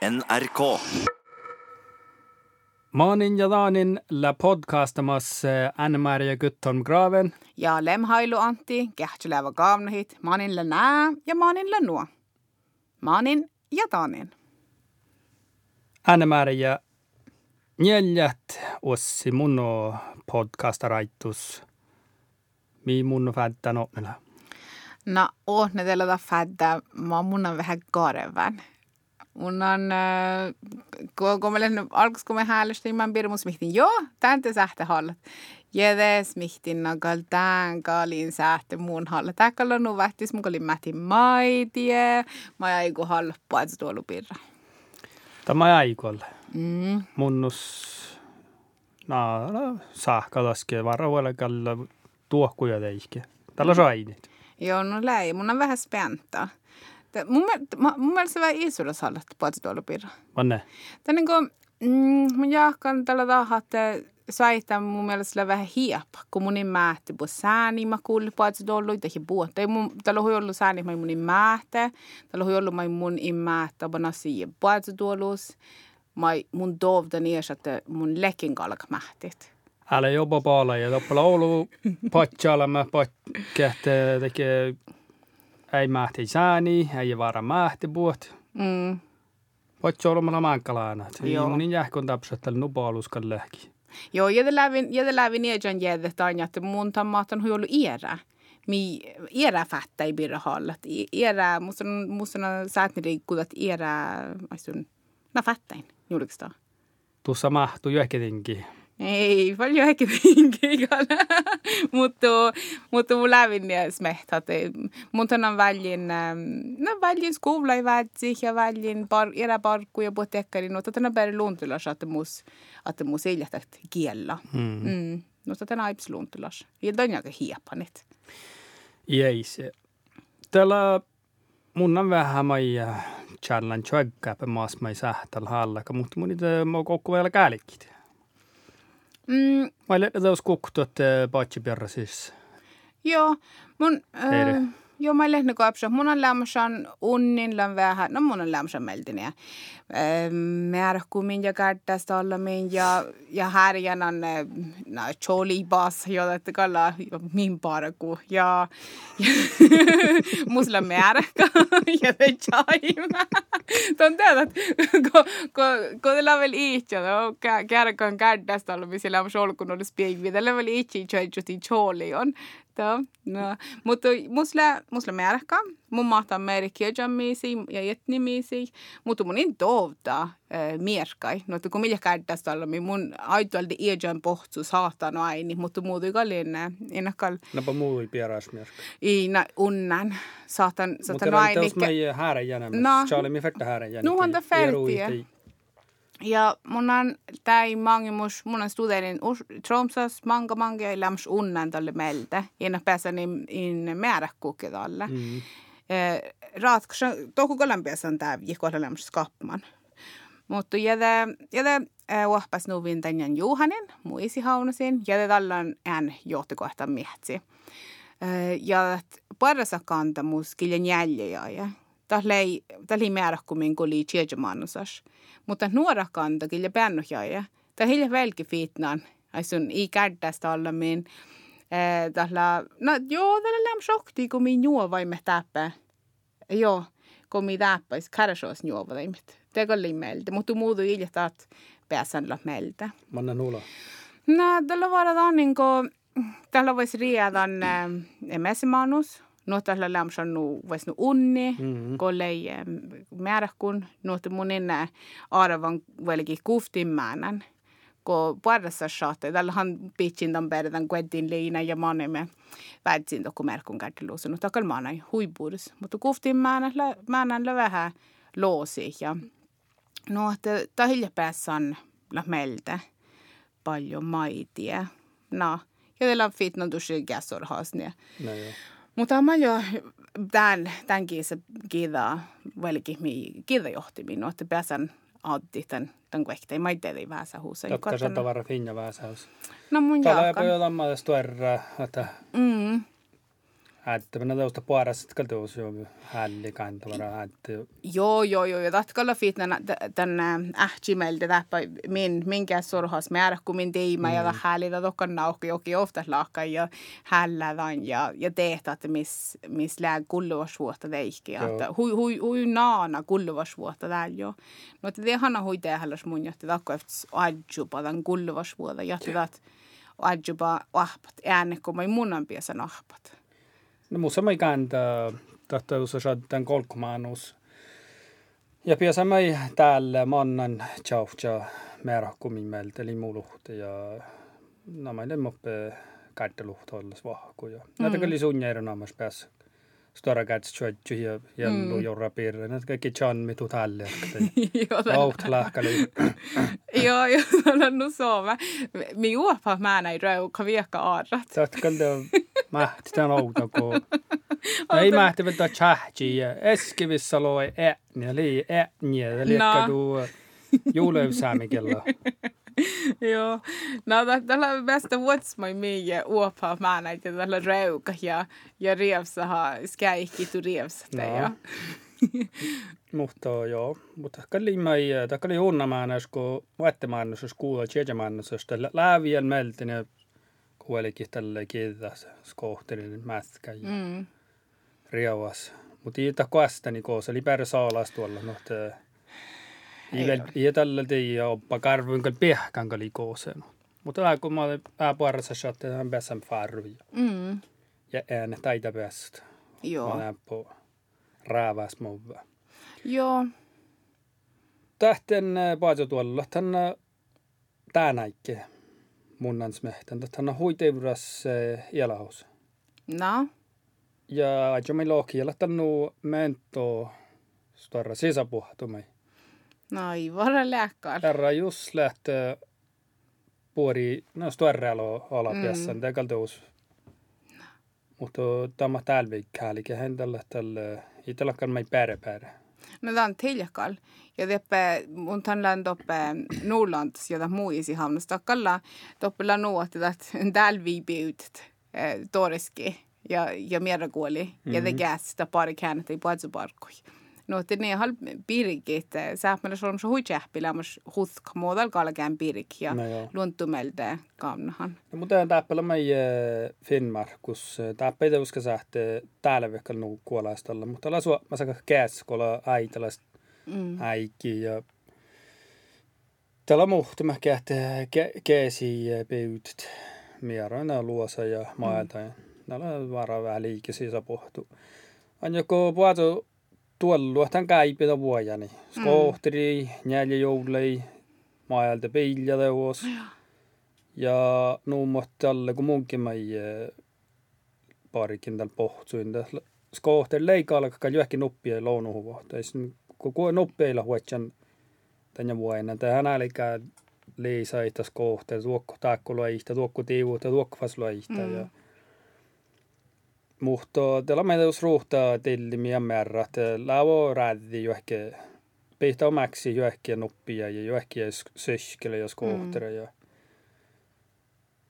NRK. Maanin ja Daanin la podcastamas Anne-Maria Gutholm Graven. Ja lemhailu Antti, kähtylevä kaavnahit, maanin la nää ja maanin la nuo. Maanin ja Daanin. Anne-Maria neljät ossi munno podcastaraitus. Mi munno fädtä noppela. No, åh, ne teillä fädda, mä mun on vähän karevän. Mun on, äh, kun, kun mä lähdin alkus, kun mä häälestin, mä pirmus mihtin, joo, tän te sähte hallat. Jedes mihtin nagal tän kalin sähte mun halla. Täkkällä nu vähtis, mun kalin mätin maitie, mä jäi kun halppu, että tuolla pirra. Tämä aikolle. Mm. Munnus na, no, sahkalaske varavuolle kalla tuokkuja teihke. Tällä sainit. Joo, no läi, mun on vähän späntä. Mun, mä- mun mielestä se vähän hallat, että tuolla pirra. Vanne. Tämä niin kuin, mm, mun jahkan tällä tahaa, että saita mun mielestä sillä vähän hieppa, kun munin määhti på sääni mä kuulin että dollu. Tai mun tällä hui ollut sääni mä munin määhte, tällä hui ollut mä mun in määhtä bana siihen på että dollus. Mä mun dovda nies, että mun lekin kalka mähtit. Älä jobba paala ja toppala Oulu patjalla mä patkähte tekee ei mähti sääni, ei vara mähti puot. Mm. Patja olemalla määnkalaana. Joo. Munin jähkon tapsattelu nupaaluskan lähki. Joo, jäde lävin, jäde lävin ejan jäde tanja, että mun tammaatan hui ollut iärä. Mi iärä fättä ei birra hallat. Iärä, musta on, musta on säätni riikkudat iärä, aisun, na fättäin, julkista. Tuossa mahtuu johonkin. ei, palju äkki mingi igale muidu, muidu läbin ja siis mehtad. muidu on välin, no välin skolavärtsi ja välin par, eräparku ja potekari, no tätä on päris luntulas, et muus, et muus ei lähte kiella mm.. Mm. No tätä on aips luntulas ja ta on aika hiepanit. Jeis. Täällä mun on vähän maija äh, challenge aika maassa ma ei saa tällä hallaka, mutta mun ei äh, kokku vielä käälikkiä mm.. Vai löydetäänkö kuktuot paatsi perra siis? Joo, mun... Äh, Eire. Joo, mä lehden koapsa. Mun on lämmössään unnin län vähän. No mun on lämmössään meldiniä. Märkumin ja kärtästä olla min ja, ja härjän on no, choli bas, joita kalla min parku. Ja, ja musla märkä ja te chaima. Tuon teadät, kun teillä on vielä iitsi, no, kärkön kärtästä olla, missä on ollut spiegvi. Teillä on vielä iitsi, että choli on. Joo, no. Mutta musla, musla märkä. Mun mahtaa merkkiöjämisiä ja etnimisiä. Mutta mun in tovta äh, mierkai. No, että kun kädästä olla, niin mun aitoaldi iäjän pohtsu saatana aini. Mutta muuta ei kallin ennakkal Napa muu ei pieras myös. i na unnan. Saatan, Mutta saatan tämä aini. on meidän häärän jänämys. No. Se oli mi färtä häärän jänämys. Nu on det färdiga. Ja mun on tai mangimus, mun on studerin Tromsas manga manga ja läms unnan tälle meiltä. Ena pääsen in, in määräkkukke tälle. Mm. Eh, Ratkaisu, toku kolan pääsen tää jikolla läms skapman. Mutta jäde, jäde uahpas nuvin tänjan Juhanin, muisi haunasin, jäde tallan ään johtokohta mietsi. Eh, Ja parasa kanta mus kiljan jäljejä ja Tällei, tällei määräkkumin kun oli tjejamanusas. Mutta nuora kanta kyllä päännohjaaja. Tämä hilja välki fitnan. Ai sun i kädästä olla min. Tällä, no joo, tällä läm shokti, kun min juovaimme täppä. Joo, kun mi täppäis kärsoos juovaimet. Tämä oli meiltä, mutta muutu ilja taat pääsän la meiltä. Manna nuula. No, tällä varataan niin kuin, tällä voisi riidan äh, emesimanus. Tällä lämsan nu voisi nu unni, Mhm. kollei määräkun. No, että mun enää arvan velki kuftimmäänän. Kun parassa saatte, tällä han pitsin tämän perään kuitenkin liina ja manemme väitsin toku märkun käddeluussa. No, takal maanai huipuudus. Mutta kuftimmäänän vähän loosi ja No, että tämä hilja päässä on meiltä paljon maitia. No, ja teillä on fitnon tuossa käsorhaasnia. No joo. Mutta mä jo tämän, tämän kiisa kiidaa velki mi kiida johti minua, että pääsen addi tämän, tämän kuekteen. Mä teitä vähän huusa. Totta se on vara finja väsäys. No mun Tällä ei jaakan. pojalla maasta tuerra, että Mm. Että minä tuosta puolesta kalta tuossa jo hälli kantavara. Että Joo, joo, joo. Ja tatkalla fit tän ähtsimältä täppä min, minkä sorhas määrä, kun min teimä ja häälitä tokkan naukki jokin ofta laakka ja hällädän ja, ja tehtä, että miss, miss lää kulluvasvuotta teikki. Että hui, hui, hui naana kulluvasvuotta täällä jo. No, että det hanna hui tehälläs mun, että takko efter adjupa tämän kulluvasvuotta. Ja että adjupa ahpat ääne, kun mä munnan piesän ahpat. muistamme kääntää tätä usein kolkmaanus. Ja piasamme täällä mannan tjautja määräkkumin meiltä limuluhte ja namainen moppe kätteluhte olles vahku. Ja näitä kyllä sunnjeeron ammas päässä. Stora kätsi tjötty ja jellu jorra piirre. Näitä kaikki tjanmi tuu tälle. Laut lähkäli. Joo, joo, no soova. Mi juopa mä näin röu, ka viekka aarrat. Tätä kyllä mähti tämän outo, kun ei mähti vetää tjahti ja eskivissä loi ääni lii ääni liekka No. tuu juuleysäämikellä. Joo. No, tä- tällä bästa vuotsmai miä uopa mä näin ja tällä rauka ja, ja rievsaha skäikki tu rievsata. No. Ja. Mutta joo, mutta kalli mai, tai kalli uunamäännös, kun vaattemäännös, kuulla tjejamännös, että läävien meltin ja kuulikin tälle kiitos skohterin mätkä ja Mm. riauas. Mutta ei tästä niin eli pärä saalas tuolla, no, ole. ei tällä tiedä, oppa karvuin kyllä pehkän kali kooseen. Mutta tämä kun mä olen pääpuarassa, että hän pääsän farvi Mm. ja ääne taita päästä. Mä Joo. näen på rääväs muva. Joo. Tähten paatso tuolla, tänne tänäikke munnan smehtän, tänne huiteuras ialaus. No. Ja ajo me lohkiella tänne mento stora sisäpuhtumai. No ei vara lääkkaal. Herra just lähtee puori, no stora alapiassa, Mm. tekalta uus. Mutta tämä täällä viikkäälikin, hän tällä tällä, ei tälläkään mai pärä pärä. No tämä on tiljakal. Ja teppä mun tänlään toppe Norlands, jota muisi hamnas takkalla. Toppella nuotti, että täällä viipiyt toreski ja, ja mierakuoli. Mm-hmm. Ja te gästä pari käännettä i puolsuparkkoi. No, että ne hal pirikit, sääpmällä se on se huitsähpilä, mutta husk muodal kalkään pirik ja No joo. luontumeltä kamnahan. No, mutta täppälä mai Finnmarkus, täppä ei uska sähte täällä vaikka nuu kuolaistalla, mutta tällä sua, mä saan kääs, kun ollaan äitälästä Mm. äikki ja tällä muhti mä kähte käsi pyytit mieroina luosa ja maelta ja näillä varaa vähän liike sisä pohtu. On joko puhatu tuolla tämän käipitä vuojani. Skohteri, neljä joulei, maelta peilja teos. Ja nuumot tälle, kun munkin mä parikin tällä pohtuin. Skohteri leikkaa alkaa johonkin nuppia lounuhuvuhta. Kun nuppeilla huotjan tänä vuonna. Tähän älikää liisaita skohteri, tuokko taakkuloista, tuokko tiivuutta, tuokko fasloista. Mm. Ja mutta tällä meitä jos ruuhtaa tillimiä määrä, että lavo räädi johonkin, pihtaa omaksi johonkin nuppia ja johonkin söskele ja skohteri. Ja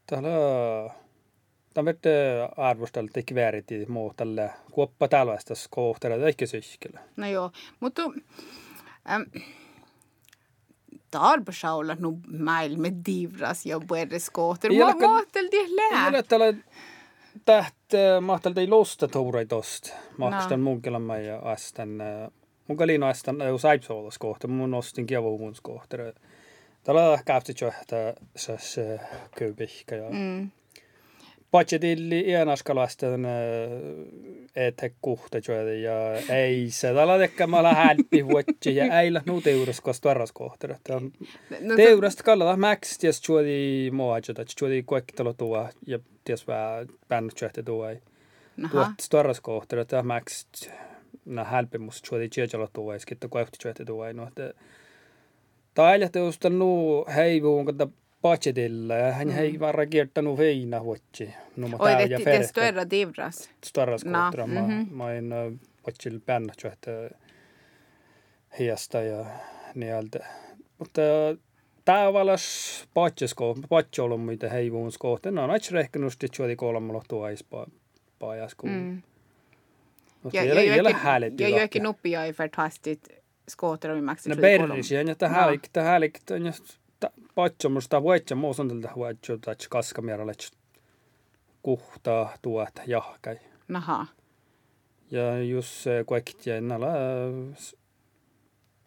täällä Tämä vette arvostella teki vääriti muu tällä kuoppa tällaista skohteri, tai ehkä söskele. No joo, mutta ähm, talbasaulla nu mail med divras ja puereskooter. Ei Mä olekaan- mahtelti lää. Kyllä tällä täht mahtalta ei losta tourai tosta. Makstan munkelama ja astan. Mun kalino astan jo saipsoolas kohta. Mun ostin kievuumuns kohta. Tällä käytti johtaa sas köypihkä. Ja Mm. Pochetilli ja naskalasten äh, etekkuhta juoda ja ei seda ladekama lähen pihuotsi ja ei lähnud eurost kost varras kohta. No, eurost kallada mäks ties juodi moaja, ties juodi koektalo tuua ja ties vähän pännut juhti tuua. Tuot varras kohta, että mäks nä hälpimus juodi tiedjalo tuua ja skittu koekti juhti tuua. No, että äh, Täällä teustan nuu heivuun, kun ja hän hei varra kiertänyt veina vuotsi. No mä Oi, det, ja det ferka större divras. starras No, kohta. Mä, mhm. mä en budgetil bännut chuehte hiasta ja nieltä. Mutta tavallas patjasko, patjolun mitä heivuun kohta. No, on aika rehkenusti chuodi kolmalla tuo aispaa. kämpaa ja skuun. Mm. Mutta ja, ei, ei ole häälitty. Ja jokin nuppia ei färtastit skooter on maksettu. No berrisi on, että hälik, että hälik, on just patsomusta vuotsa muus on tältä vuotsa, että kaskamierä kuhtaa tuot jahkai. Naha. Ja just kaikki näillä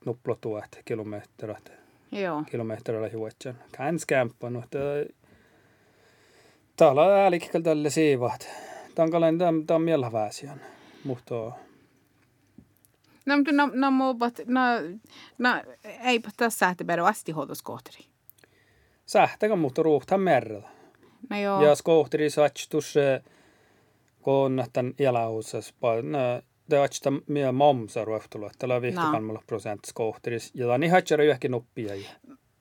nupplotuot kilometrit. Joo. Kilometrillä juotsan. Käns kämppä, mutta täällä on äälikkäl tälle siivat. Tämä on kalen, tämä on mieläväisiän. Mutta No, mutta no, no, muupat, no, no, eipä tässä sähti perä vastihoitoskohteri. Sähtäkä, mutta ruuhtan merrellä. No joo. Ja skohteri satstus, kun tämän elähuusas, no, det on sitä mie momsa ruohtelu, että tällä on vihtokammalla no. prosent skohteris. Ja tämä on ihan tjärä yhäkin noppia.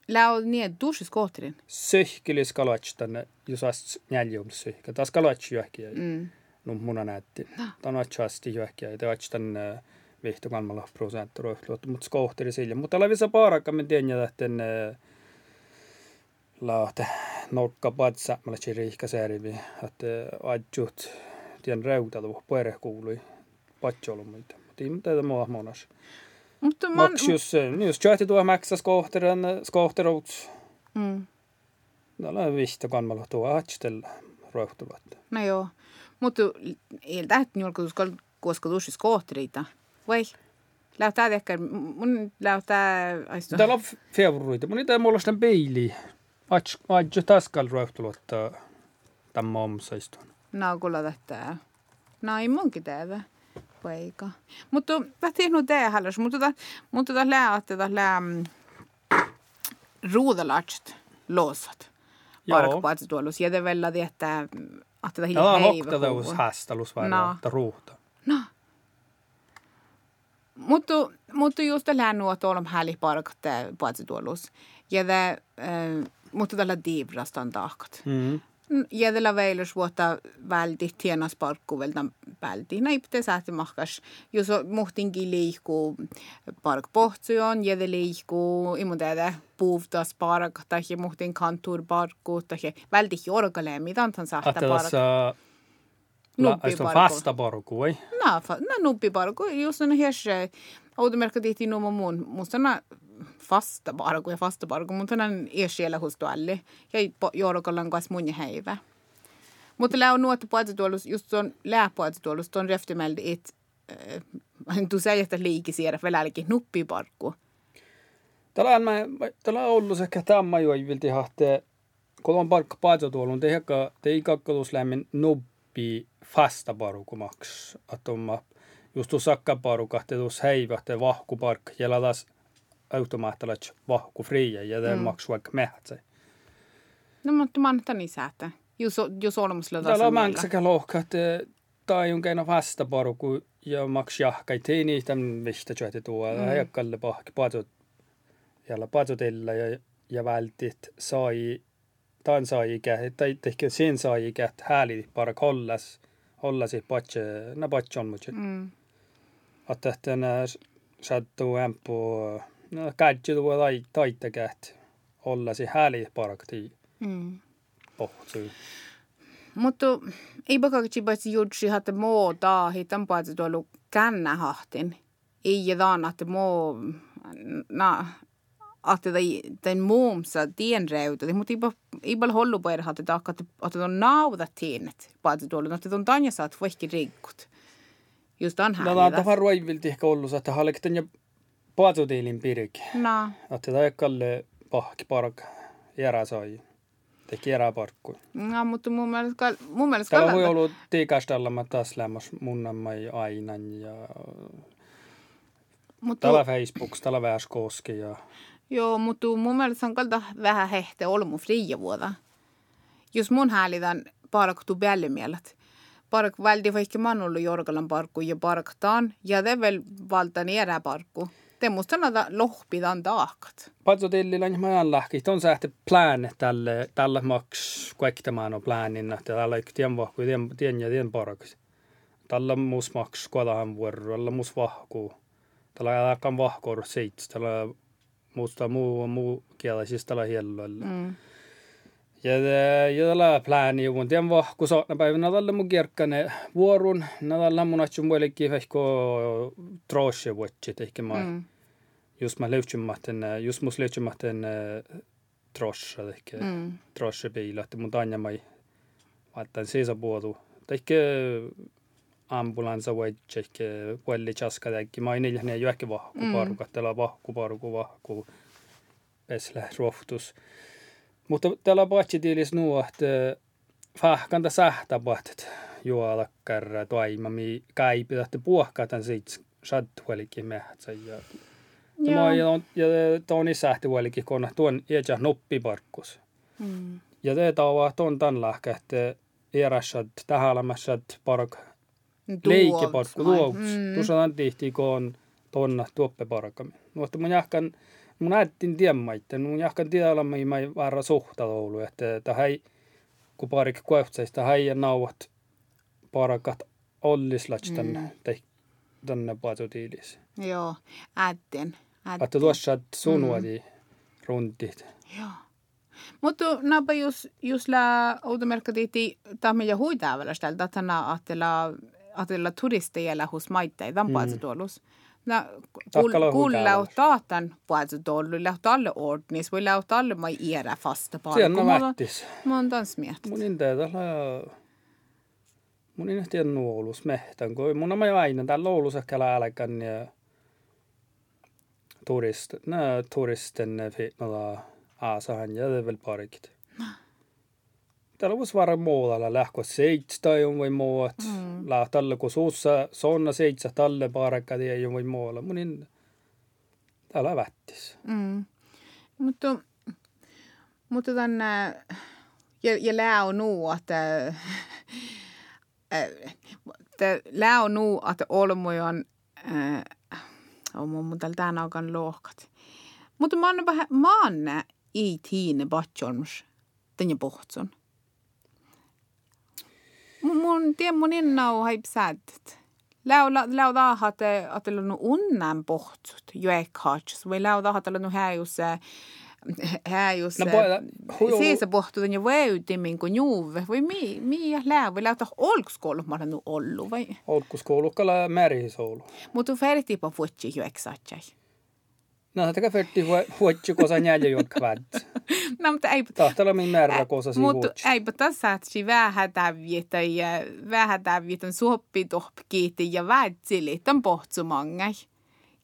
Lää on niin, duusis skohterin? Söhkilis kalotstan, jos ast neljum söhkä. Taas kalotsi yhäkin. Mm. No muna näytti. No. Tämä on asti yhäkin. Ja tämä on Vihtokanmalla prosenttoroihtluot, mutta skohteri sille. Mutta lävissä paarakka me tiedän lähten äh, laahte nokkapadsa, mä lähtsin riihkäsäärivi, että adjut tien reutalu, puere kuului, patsolumiita. Tiim tätä mua monas. Mutta man... Maksus, just johti tuo maksa skohteren, äh, skohteruuts. Mm. Tällä on Vihtokanmalla tuo adjutella roihtuluot. No joo, mutta ei tähti julkaisuus koska tuossa skohtereita. Vai? Lähtää ehkä, mun lähtää... Täällä on februarita, mun ei tämä mulla sitä peiliä. Adjo taskal rohtulotta tämä omsaistun. No, kuulla tätä. No, ei munkin tehdä. Poika. Mutta tahtiin nu det heller. Mutta tota, mutta tota lää, että tota lää ruudalast loosat. Parkpaatsi tuollus. Ja te vielä tietää, että tätä hiljaa. Tämä on hoktavuus hästälus vai no. ruuhta. No. Mutta, mutta just lää nuo tuolla häli parkat paatsi tuollus. Ja te, äh, mutta tällä diivrastan tahkat. Mm. Jädellä veilus vuotta välti tienas parkkuvelta välti. Näipte sääti mahkas. Jos muhtinkin liikkuu park pohtsujon, jädä liikkuu, imu tehdä puuvtas park, tai muhtin kantur parkku, tai välti jorkalee, mitä on saahta park. Nuppiparku. Fasta parku, ei? No, no nuppiparku. Just on hirs, outomerkka tihti nuuma muun. Musta on fasta parku ja fasta parku, mutta on siellä hos tuolle. Ja jorkallan kanssa mun häivä. Mutta lää on nuotta puolituolus, just on lääpuolituolus, tuon reftimeldi, että äh, tu säger että liikisiä, välälläkin nuppiparkku. Tällä on, tällä on ollut sekä tämä ei vilti hahte, kun on parkka puolituolun, te ei kakkalus lämmin nuppi fasta parku maks, että on just tu sakka parku, että tuossa heivä, että vahku parkka, ja taas automaattilat vahku fria ja det mm. maksu vaikka mehtsä. No mutta man tar ni säte. Jos, jos olemus löydä Täällä on mänksäkä lohka, että tai on keino vastaporuku ja maks jahkai teini tämän vistä tjöti tuo. Mm. Ajakkalle pahki patsut jällä patsutilla ja, ja vältit sai tan sai ikä, tai tehkä sen sai ikä, että hääli parak hollas, hollasi patse, na patse on mutsi. Mm. Että tänä sattuu ämpuu no kädju tuo tai taittakäät olla se hääli parakti mm. pohtuu. Mutta ei pakakci paitsi jutsi hatte moo taahi, tämän paitsi tuolla kännähahtin. Ei ja taan, että moo, na, että den muumsa tien reuta, mutta ei paljon hollu på att det att att de nauda tienet paitsi tuolla, että on tanja saat vaikka rikkut. Just on. No, tämä on ruoivilti ehkä ollut, että hallikten ja Paatutiilin pirik. No. Että tämä kalle pahki park järä sai. Teki järä parkku. No, mutta mun mielestä, mun mielestä Täällä voi olla tiikastalla mä taas lämmäs munnamai ainan ja mutta... Täällä Facebook, täällä vähäs koski ja... Joo, mutta mun mielestä on kalta vähän hehte olmu fria vuoda. Jos mun häälitän parktu mielet. Park väldi vaikka man ollut Jorgalan parkku ja parktaan ja det väl valta ner parkku. Det måste näitä lohpidan taakat. Patso tillillä niin mä lähki. On sähte plan tälle, tälle maks kuektamaan on planin, että tällä ei tien vahku, tien, ja tien parakas. Tällä mus maks kuodahan vuoro, tällä mus vahku. Tällä ei alkan vahkoor seits, tällä musta muu, muu kielä, siis tällä hielloilla. Mm. Ja tällä plääni on tien vahku saatna päivänä tällä mun kirkkane vuorun. Nädällä mun atsun muillekin vehko troosje vuotsi ehkä mä. Mm. Just mä löytsymätten, just mus löytsymätten trossa ehkä mm. trossa biila, että mun tanja mai vaattan seisa puodu. Ehkä ambulansa vuotsi ehkä vuolli chaska täkki. Mä en ilhne jo ehkä vahku mm. parukat, tällä vahku paruku vahku peslä rohtus. Mutta täällä patsitiilis nuo, että fahkanta sähtäpahtet juolakkar toimami käipi, että puohkatan siitä sattuelikin mehtsä. Ja, ja, ja, ja tuon sähtäelikin, kun tuon jäjä noppiparkkus. Mm. Ja te tauva tuon tämän lähkä, että eräsät tähälämässät park leikeparkku luovuus. Mm. Tuossa on tihti, kun on tuonna tuoppeparkamin. Mutta mun jahkan mun äitin tiemmaitten, mun jahkan tiedä, mihin mä väärä suhtaudu, että tähän kun parik kuehtseista häijän nauvat parakat ollislats tänne, mm. tänne paatutiilis. Joo, äitin. Että tuossa sunuadi mm. runtit. Joo. Mutta napa jos, jos la automerkkatiiti tahme ja huitaa välistä, että tänä ajatella turisteilla hos Maite, mm. tämän puolestatollus. Na, kul, kullauttaaten puolestatollilla, alle ordnis, voi lautta alle mai iera fasta paljon. Siellä on vähtis. Mä oon tans miettinyt. Mun inte tällä... Mun inte tiedä nuolus mehtän, kun mun on mä aina tällä luolus ehkä lääläkän ja turist, nää turisten fiitnala aasahan ja det är väl parkit. Nej. Parikit. Täällä voisi vara muualla lähkö seitstä vai muut. Mm. Lähtällä kun suussa sonna seitse talle parakka tie vai muualla. Munin täällä vättis. Mm. Mutta, mutta tänne ja, ja lää on nuu, että että lää on nuu, että olmoja on on mun täällä tämän alkan lohkat. Mutta mä annan vähän, mä annan ei tiine batjolmus tänne pohtson mun tiedä mun innau haip sädet. Läu läu att det nu unnan pohtsut juekhaats vai läu dahat att nu häjus häjus siis pohtu ja veytimin kun juuve. Vai mi mi läu vai läu olkskoulu mä nu ollu vai? Olkskoulu kala merisoulu mutta ferti på futsi jueksatsai No, tämä fyrtti huotsi kosa njälja jotka väd. No, mutta ei... Tahtella min märra kosa si Mutta ei tässä, että si vähän tävjetä ja vähän tävjetän suoppi tohpkiiti ja vädsili, tämän pohtsumangai.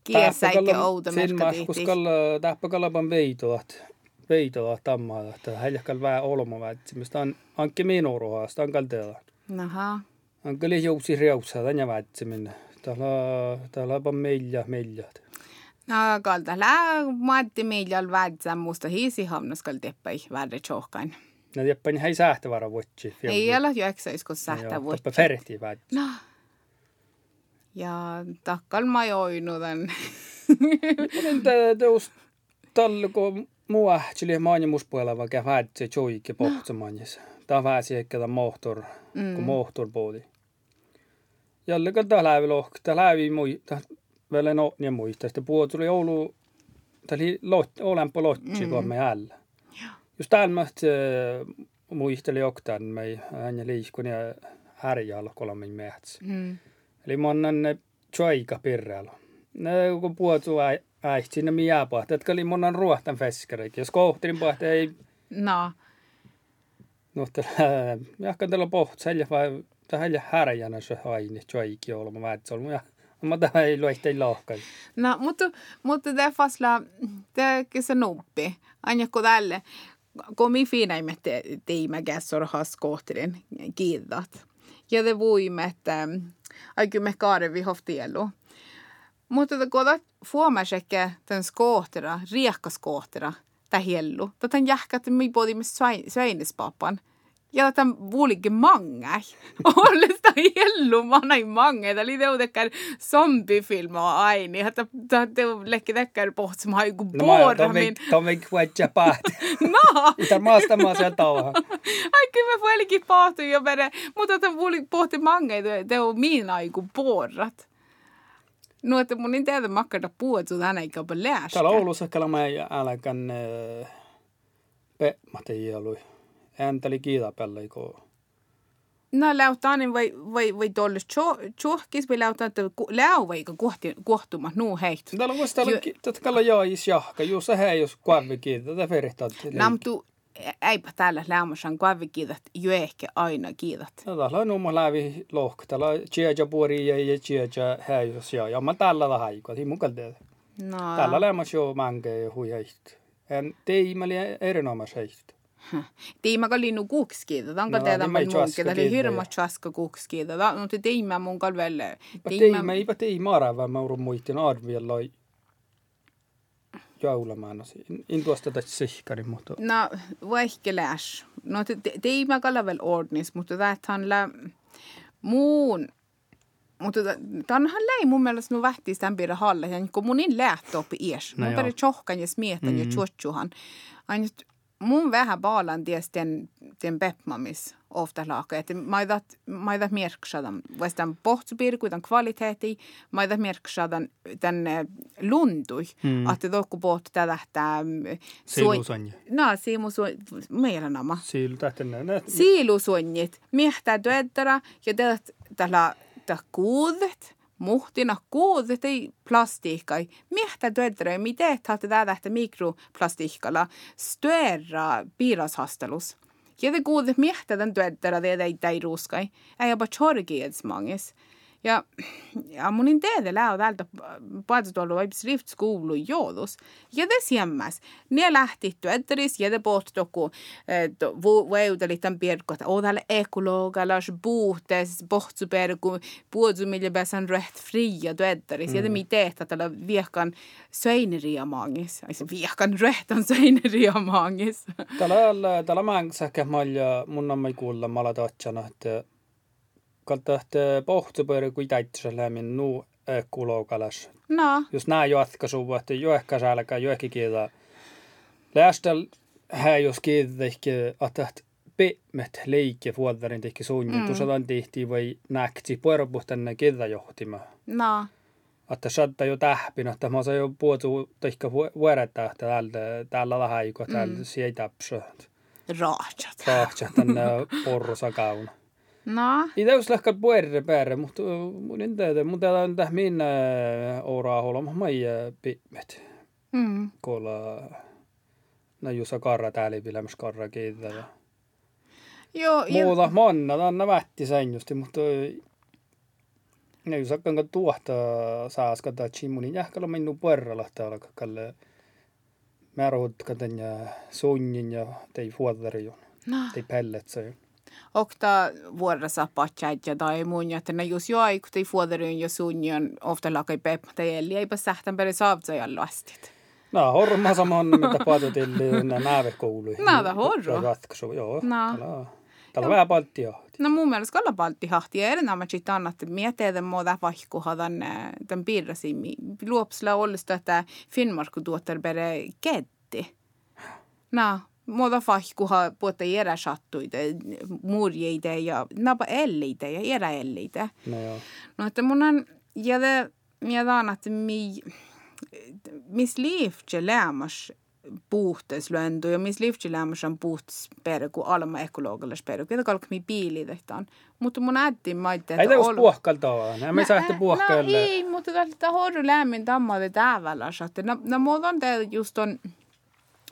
Kiesäikä outo merkadiiti. Koskalla tähpäkalapan veitoat. Veitoat tammaa, että häljäkkäl vähän olma vädsimistä. On anki minuruhasta, on kalteella. Aha. Anki liijousi riaussa, tämän ja vädsimin. Täällä, täällä on meillä, meillä. Kalta lää maatti miljal vädsä musta hiisi hamnas kal teppai värre tjohkain. No teppai hei sähtä vara vuotsi. Ei ole eksä kun sähtä vuotsi. Teppa ferti vädsä. No. Ja takkal mä joinu tän. Olen teus talko mua chili maani muspuolella vaikka vädsä joikki pohtsamanjassa. Tää väsi ehkä tämän mohtor, kun mohtor poodi. Jälleen tää lävi lohk, tää lävi mui, vielä no ja muista. Sitten puhu tuli Oulu, tämä oli lot, olempo lotsi, mm. kun me alla. Just täällä muisteli oktaan, me hän liikkun ja härjalla kolme mehtsä. Mm. Eli monen ne tjoika pirrealla. Ne kun puhutu äihti sinne miä pahti, että oli monen ruohtan feskarik. Jos kohtelin pahti ei... No. No, jahkan tällä pohti, sälja vai tähän härjänä se haini, tjoikki olma, vätsä ja mutta ei luohtai lohkai. No, mutta, mutta det fasla, det är så noppi. Anja tälle. Kun mi fiinaimme te, teimme kässor haskootirin kiidat. Ja te voimme, että aikin me kaarevi hoftielu. Mutta kun fuomasekke tämän skootera, riekkaskootera, tämä hiellu. Tätä jähkä, että me podimme sveinispapan ja tämän vuolikin mangai. Ollesta hielluma näin mangai. Tämä oli teudekään zombifilma aini. Että tämä lekki tekkään pohtsamaan joku pormin. No mä oon kuitenkin päät. No. Tämä maasta maa sieltä tauha. Ai kyllä mä vuolikin pohtu jo mene. Mutta tämä vuoli pohti mangai. Tämä on miina joku porrat. No, että mun ei tiedä makkada puhuttu tänä eikä ole läästä. Täällä Oulussa kyllä mä älkän... Pe, mä tein ääntäli kiidapällä, kun No läutaanin vai, vai, vai tuolle tjohkis vai läutaan, että läu vai kohtumat nuu heitä. Täällä on vasta että kalla jaais jahka, juu se hei jos kuavikiita, tätä verihtaa. Namtu eipä täällä lämmässä kuavikiidat jo ehkä aina kiidat. No täällä on numma lävi lohka, täällä on tjeja puori ja tjeja hei jos ja, ja mä täällä vähän aikaa, tii mukaan tehdä. No. Täällä lämmässä jo mänke hui heitä. En teimäli erinomaisesti Tiima ka linnu kuukskiida, ta on ka teada meil muunki, ta oli hirmus chaska kuukskiida, ta no te tiima mun ka veel. Tiima ei tiima arava, ma urun muitin arvialla jaulamaan. Intuosta tästä sihkari, mutta... No, vaikka läs. No, tiima ka veel ordnis, mutta tähän lä muun mutta tänhän läi mun mielestä nu vähti tämän piirre halle, ja kun mun in lähtö oppi ies. Mun pari tjohkan ja smietan ja tjuotjuhan. Aina mun vähän baalan ties den, den bepmamis ofta laaka, että maidat, maidat merksadan, vastaan pohtsupirku, tämän kvaliteetti, maidat merksadan den lundui, mm. että tokku pohtu tätä Siilusonji. No, siilusonji, meillä nama. Siilu tähtänä. Siilusonjit, miehtää työttärä, ja tällä kuudet, muhtina kuudet ei plastiikkai. Miehtää työtärä, miten tahti tätä mikroplastiikalla störa piirashastelus. Ja te kuudet miehtää tämän työtärä, te ei täi ruuskai. Ei jopa chorgieds mangis. Ja munintea de lado täältä puhutuolu võib rift kuulu joodus. Ja de siemmäs. Ne lähti työtteris ja de pohtoku võudelitan piirkota. Odal ekologalas puhtes pohtsuperku puotsumille pääsän reht fria työtteris. Ja de mm. mi tehtä tällä viehkan söineria maangis. Viehkan rehtan söineria maangis. Tällä maangis ehkä mun on kuulla malatatsana, että kaltahtee äh, pohtupõrgu kui täitseläämin nuu äh, kuuloukalas. No. Just nää jatkaisuvat, joehkasalka, joehkikielä. Läästel hää jos kiitähki, että pehmet leikki vuodarin tehki suunnin, mm. tusalan tehti vai näkti pueropuhtenne kielä johtima. No. Että saattaa jo tähpin, että mä saan jo puhutu tehkä vuorettaa täällä, täällä lähellä, kun täällä mm. sietapsa. Raahtsat. Raahtsat tänne porrusakauna. No. Ei täys lähkää puerre päälle, mutta mun en tiedä, mun täällä on tähän minä ouraa olema mai pimmet. Mm. Kolla na jusa karra täällä vilämäs karra kiitä. Joo. Muuta ja... manna, tanna vätti sänjusti, mutta ne jos akkaan tuohta saaska tai chimunin jähkällä minun puerralla täällä kalle määrähut katanya sunnin ja tei fuodari No. Tei pellet se okta vuodessa patsaitja tai muun, että ne jos jo aikuti fuoderyyn jo sunnion ofta lakai pepmata eli eipä sähtän peri saavtsajan lastit. No, horma saman, mitä paatotilli nääve koului. Nääve horro. Ratkaisu, joo. No. Tällä vähän paltti No mun mielestä kalla paltti hahti ja erinomaisesti sitten annat mietteiden muuta vaihkuha tämän, tämän piirrasi. Luopsilla ollista, että Finnmarkku tuottaa bere ketti. No, muuta fahkuha puhuta eräsattuita, murjeita ja napa elleitä ja eräelleitä. No joo. No että mun on, ja det, jag vet att mi, mis liivtje lämmas puhteslöndu ja mis liivtje lämmas on puhtspere alma ekologisella spere. Kyllä kalk mi biili tehtaan. Mutta mun äiti maitte, että... Ei tämä puhkalta ole, me saa puhkalle. No ei, mutta tämä horru lämmin tammalle täävällä. No, no mulla on just on,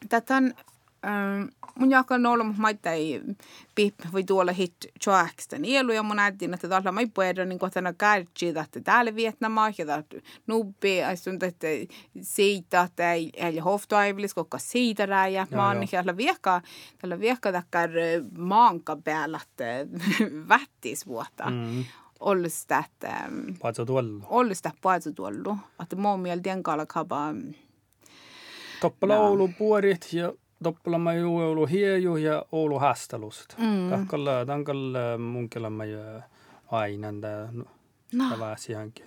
tätä on mun jaka nolla mutta mä ei pip voi tuolla hit choaksta nielu ja mun äitin että tällä mä puhuta niin kuin tänä kärtsi että täällä Vietnamaa ja että nubbi asun että siitä että ei ei hoftoaivilis koska siitä räjä maan ja tällä viekka tällä viekka takkar maanka päällä että vättis vuotta mm. Ollusta, että... Paitsi tuollu. Ollusta paitsi tuollu. Että mun mielestä den kalkaba... Toppala no. Oulu puorit ja doppelama ju Oulu hieju ja Oulu hastalusta. Mm. Tahkalla, tankalla munkella ju aina tää no. väsihankin.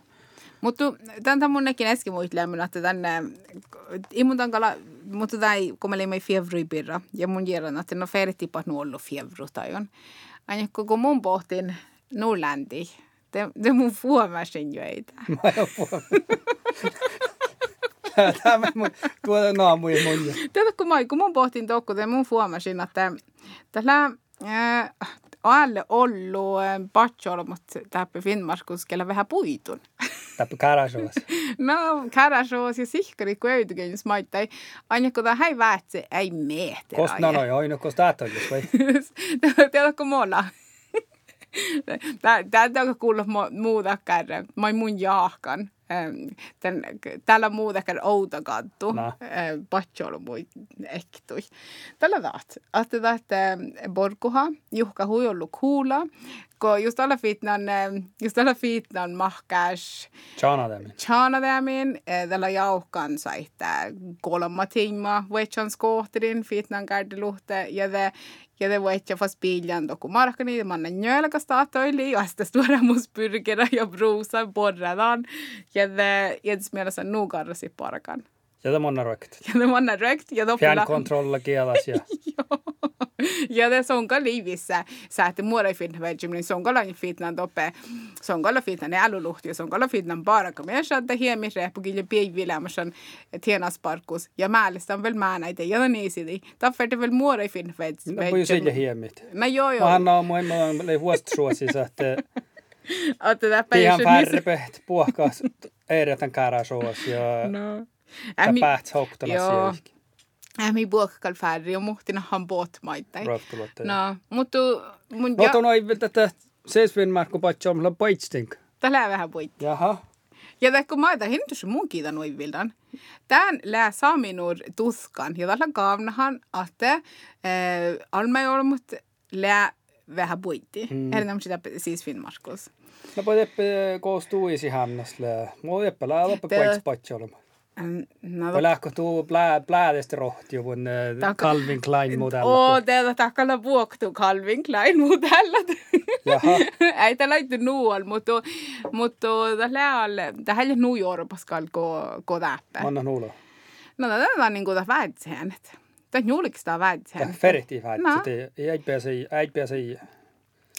Mutta tämän mun nekin äsken muistelemaan, että tänne, ei mun tankalla, mutta tämä ei, ei fievru birra, ja mun järjestän, että no feritipat nu ollut fievru tai on. Aina kun mun pohtin Norlandi, det, det mun fuomasin jo ei tää. Mä jo Tämä on tuoda naamuja mun. Tiedätkö, kun mä, kun mä pohtin tokko, niin mun huomasin, että tällä äh, alle ollut äh, patjolmut täppä Finnmarkus, kellä vähän puitun. Täppä kärasovas. no, kärasovas ja sihkari, kun öytykin, jos maittai. Aina kun tämä ei väätse, ei meetä. Kost nanoi, aina kost täältä vai? Tiedätkö, mulla? Tämä on kuullut muuta kerran. Mä mun jaahkan. Tän, täällä muuta kerran outa kattu. No. Patsolo mui ektui. Tällä taht. Ahte tahte borkuha. Juhka huijollu kuula. Kun just alla fitnan, just alla fitnan mahkäs. Tjana tämän. Tjana tämän. Tällä jauhkan saitte kolma timaa. Vetsan skohterin fitnan kärdiluhte. Ja det ja var inte fast bilen då kom marken i man en njölka statoili ja sitten stora musburgera ja brusa borradan ja det ens mielessä nuukarrasi parkan. Ja tämä on rökt. Ja det var rökt ja då Fjärnkontrolla kielas ja. ja det sonka livissä sääti muodai fitna väjimmin sonka la fitna toppe sonka la fitna ne aluluhti ja sonka la fitna parka me shadda hiemi repu gille peivilämäsän tienasparkus ja määlistä on vel määnäitä ja niin sidi tafferti vel muodai fitna väjimmin. No voi sille hiemit. No joo joo. Mä on moi moi huostuosi että Otta täppä Ihan färrepeht puhkas ehdetän kärasovas ja No. Tämä päät hoktonas Joo. Ämi buokkal färri ja muhtina han båt maittai. Röftulotteja. No, mutta mun No tuon oi tätä seisvinmarkku patsomla paitstink. tällä vähän voit. Jaha. Ja tämä kun maita hintus mun kiitan noin Tän lää saaminur tuskan ja tällä kaavnahan, että äh, almai olmut lää vähän voitti. Mm. Eli nämä sitä siis Finnmarkus. No på deppe koostuu isi hämnäsle. Mo deppe lää loppe Te- paits patsolma. Ähm, Nad... Och lähkotu plää, pläädestä rohtiu, kun äh, Taka... Calvin Klein modell. Oo, teillä takalla puoktu Calvin Klein modell. Ei tällä ei nuol, mutta mutta tällä on tällä nuu Euroopassa kalko kodäppä. Anna nuulo. No tällä on niinku tä väitseen. Tä julkista väitseen. Ferti väitseen. Ei pääse ei pääse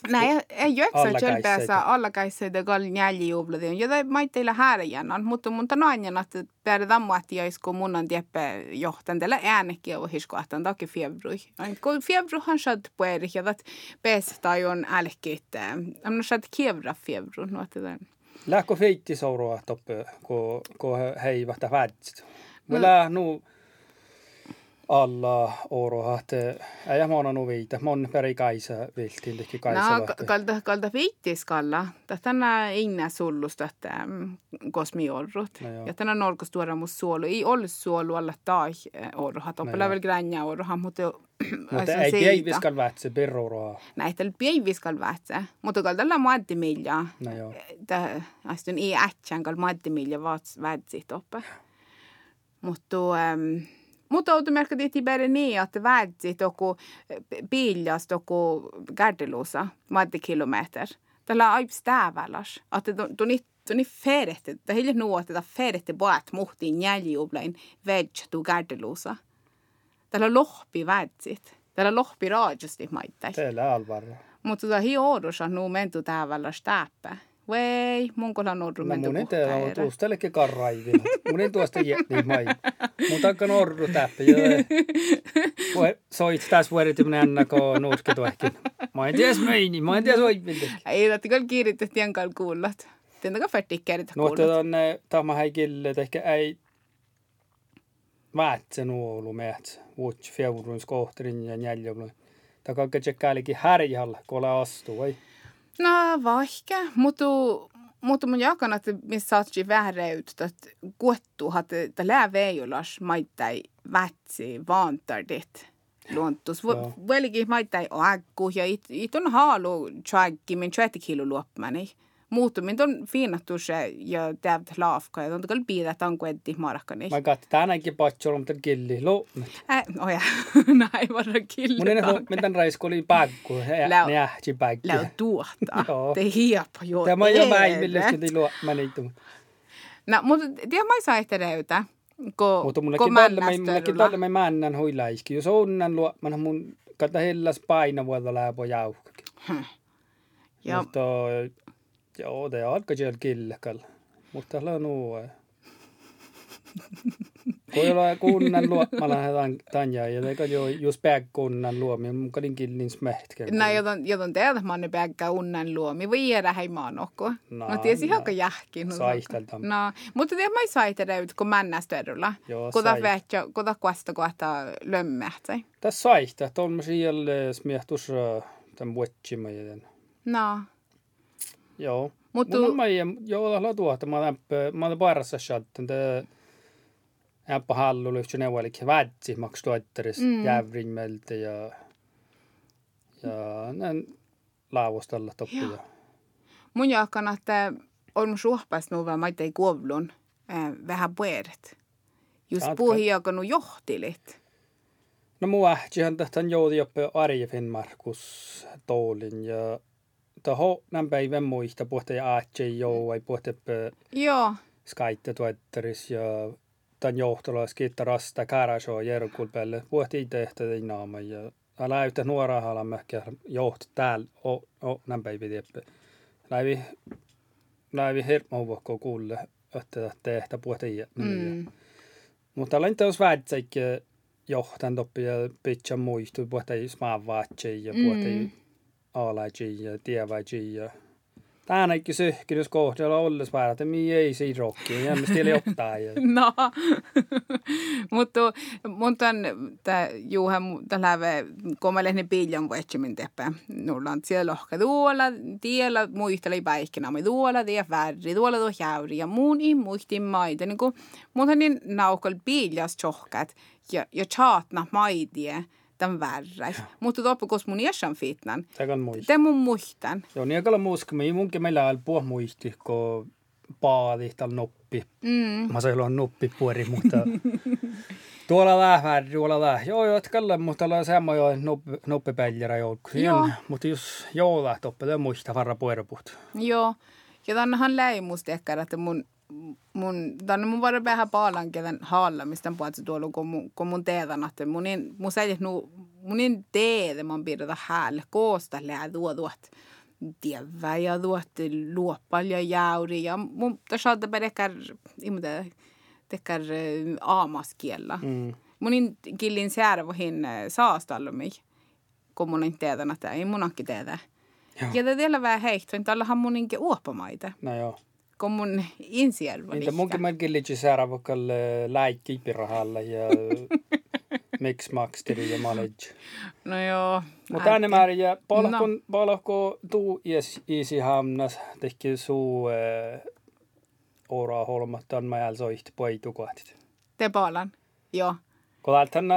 Nej, ei ole tölpäässä alla käisseitä kall jäljijubladi. Ja tämä mä teillä häärjännan, mutta mun tanoanjan, että päädä tammuatti joisku mun on tieppe johtan tällä äänekin on hiskoahtan takia fiebrui. Kun fiebruhan shad pueri ja dat päästä on älkkiit. Amna shad kievra fiebru. No, että. Lähkö feitti seuraa toppe, kun ko hei vahta vätsit. Mulla nu alla orohahte ja mä oon veitä. Mä oon peri kaisa viltiin tehki kaisa. No, kalta, kalta viittis kalla. Tähtänä inna sullusta, että mm, kosmi orrut. No, ja tänä norkus tuoda mun suolu. Ei ole suolu alla tai eh, orroha. Toppela no, väl gränja orroha, mutta... Mutta ei pieiviskal vähtsä perrooroha. Näin, tällä pieiviskal vähtsä. Mutta kalta olla maattimilja. No joo. Eh, astun ei ähtsän kalta maattimilja vähtsä toppe. Mutta... Ähm, mutta outo merkka tietysti bäri niin, että vätsi toku biljas toku gardelusa, kilometer. Tällä on aips täväläs. Että tuon tuon färette, det är nu att det färette båt muhtiin jäljublain veg tu gardelusa. Tällä lohpi vätsit. Tällä lohpi raajusti maittais. Teillä alvarra. Mutta tuota hi oudus on nu mentu täväläs täppä. Vei, mun kolla norru No mentu mun ei tee on puhkaere. tuostellekin karraivin. Mun ei tuosta jätti mai. Mun takka norru täppä. Soit tässä vuodet mun enna kun nuuski tuohkin. Mä en tiedä meini, mä en tiedä soipilta. Ei, että kyllä kiiritettiin jankal kuullat. Tiedätkö färtikkärit No, kuullat? että on tämä hei kille, että ehkä ei väärtse nuolu meät. Vuots februun skohterin ja jäljellä. Taka tsekkailikin härjällä, kun ole astu, vai? No, vaikka, mutta mutta mun jakan, että missä saatsi vääreyttä, että kuettu, että lää veijulas maittai vätsi vaantardit luontus. Joo. Velki maittai aggu ja it, on haalu min 20 kilo luopmani. Muuttu min on fiinattu se ja tävät laafka ja on kyllä piirät on kuetti marakkani. Mä katsoin tänäänkin patsolla, mutta killi. Lo, Äh, oja, näin varra kille. mun ei huomioon, miten raisko oli päggu. Läu- Ne ähti päggi. Läu tuota. Joo. Te hiapa jo. Tämä on jo päiville, kun ei luo niitä. No, mutta tiedä mä saa ehkä. Ko, Mutta mullekin männästöryllä. mullekin tällä mä männän huilaiski. Jos onnan luo, mä mun kata hellas paina vuotta läpö jauhkakin. Ja, Mutta joo, det alkaa siellä killekalla. Mutta täällä on. Kun ei ole kunnan luomalla tanja, ja eikä jo just päg kunnan luomi, mukaan killin smähtkä. No, joten, joten että mä pägkä unnan luomi, voi jäädä hei maan okko. No, no tiesi no. haka jähkin. No, Saihtelta. No, mutta tiedä, mä ei saihtelta, kun männästä edulla. Joo, Kuta vähtsä, kuta kuesta kohta lömmähtsä. Tässä on mä siellä smiehtus tämän vuotsimajan. No. Joo. Mutta... Mun on mä joo, la tuota, mä olen, mä olen parassa shatten, Äppä hallu lyhtsy neuvolik vätsi maks toitteris mm. jävrinmeltä ja ja näin laavustalla toppia. Mun jaakan, että on suhpas nuva mä ei kuovlun äh, vähän pueret. Just puhi jakanut johtilit. No mua ähtihän tähtän joudi joppe Arje Finnmarkus toolin ja taho nämä päivän muista puhta ja ähtsi joo ei puhta Joo. Skype tuotteris ja tämän johtolas kiittää rasta kärasoo järkul pelle. Puhti tehtä naama ja älä yhtä nuoraa haluan mäkkiä johto täällä o, o nämä päivä tieppe. Läivi, läivi hirmuuvokko kuulle, että tehtä puhti mm. Mutta olen teos väitsäikki johtan toppi ja pitkä muistu, puhti smaa vaatsi ja puhti mm. alaji ja tievaji ja Tänäkin syhkidys kohdalla olles vähän, että mi ei siinä rokki, ja stieli ottaa. no, mutta mutta tämä juuha tällä lehden piljan vuotsimin teppä, nulla on siellä lohka tuolla, tiellä muisteli päikkinä, me tuolla tie värri, tuolla tuo jäyri, ja muun ei muisti maita, niin kuin mun niin naukal piljas tjohkat, ja, ja chaatna maitie, tämän värräis. Mutta koska mun jäsän fitnan. Tämä muistan. Tämä mun muistan. Joo, niin aikalla muistamme. Munkin meillä on puh muisti, kun paadi tal noppi. Mm. Mä sain noppi puori, mutta tuolla vähän, tuolla vähän. Joo, joo, kalle, mutta ollaan semmo jo noppi, noppi päljärä joukku. Joo. Mutta jos joo, tämä muista varra puerput. Joo. Ja tännehän läimusta ehkä, että mun mun, tänne mun var vähän paljon kevän haalla, mistä puhuttu tuolla, kun mun, kun mun teetan, että mun, in, mun säilyt nu, mun in teede mun piirretä häälle, koosta lää tuo tuot, tievä ja tuot luoppal ja jäuri, ja mun tässä on tekär, imuta, tekär aamaskiellä. Mm. Mun in killin särvohin saastallumi, kun mun in teetan, että ei mun akki teetä. Ja te teillä vähän heihtoin, täällähän mun inke uopamaita. No joo kun mun insijärva Niitä munkin melkein liitsi sairaavalle läikkiipirahalle ja miksi maksteri ja manage. No joo. Mutta tänne määrin ja palkon, no. palkko tuu ies isi hamnas tehki suu äh, ora holmattan mä jäl soihti poitu kohtit. Te palan, joo. Kun tänne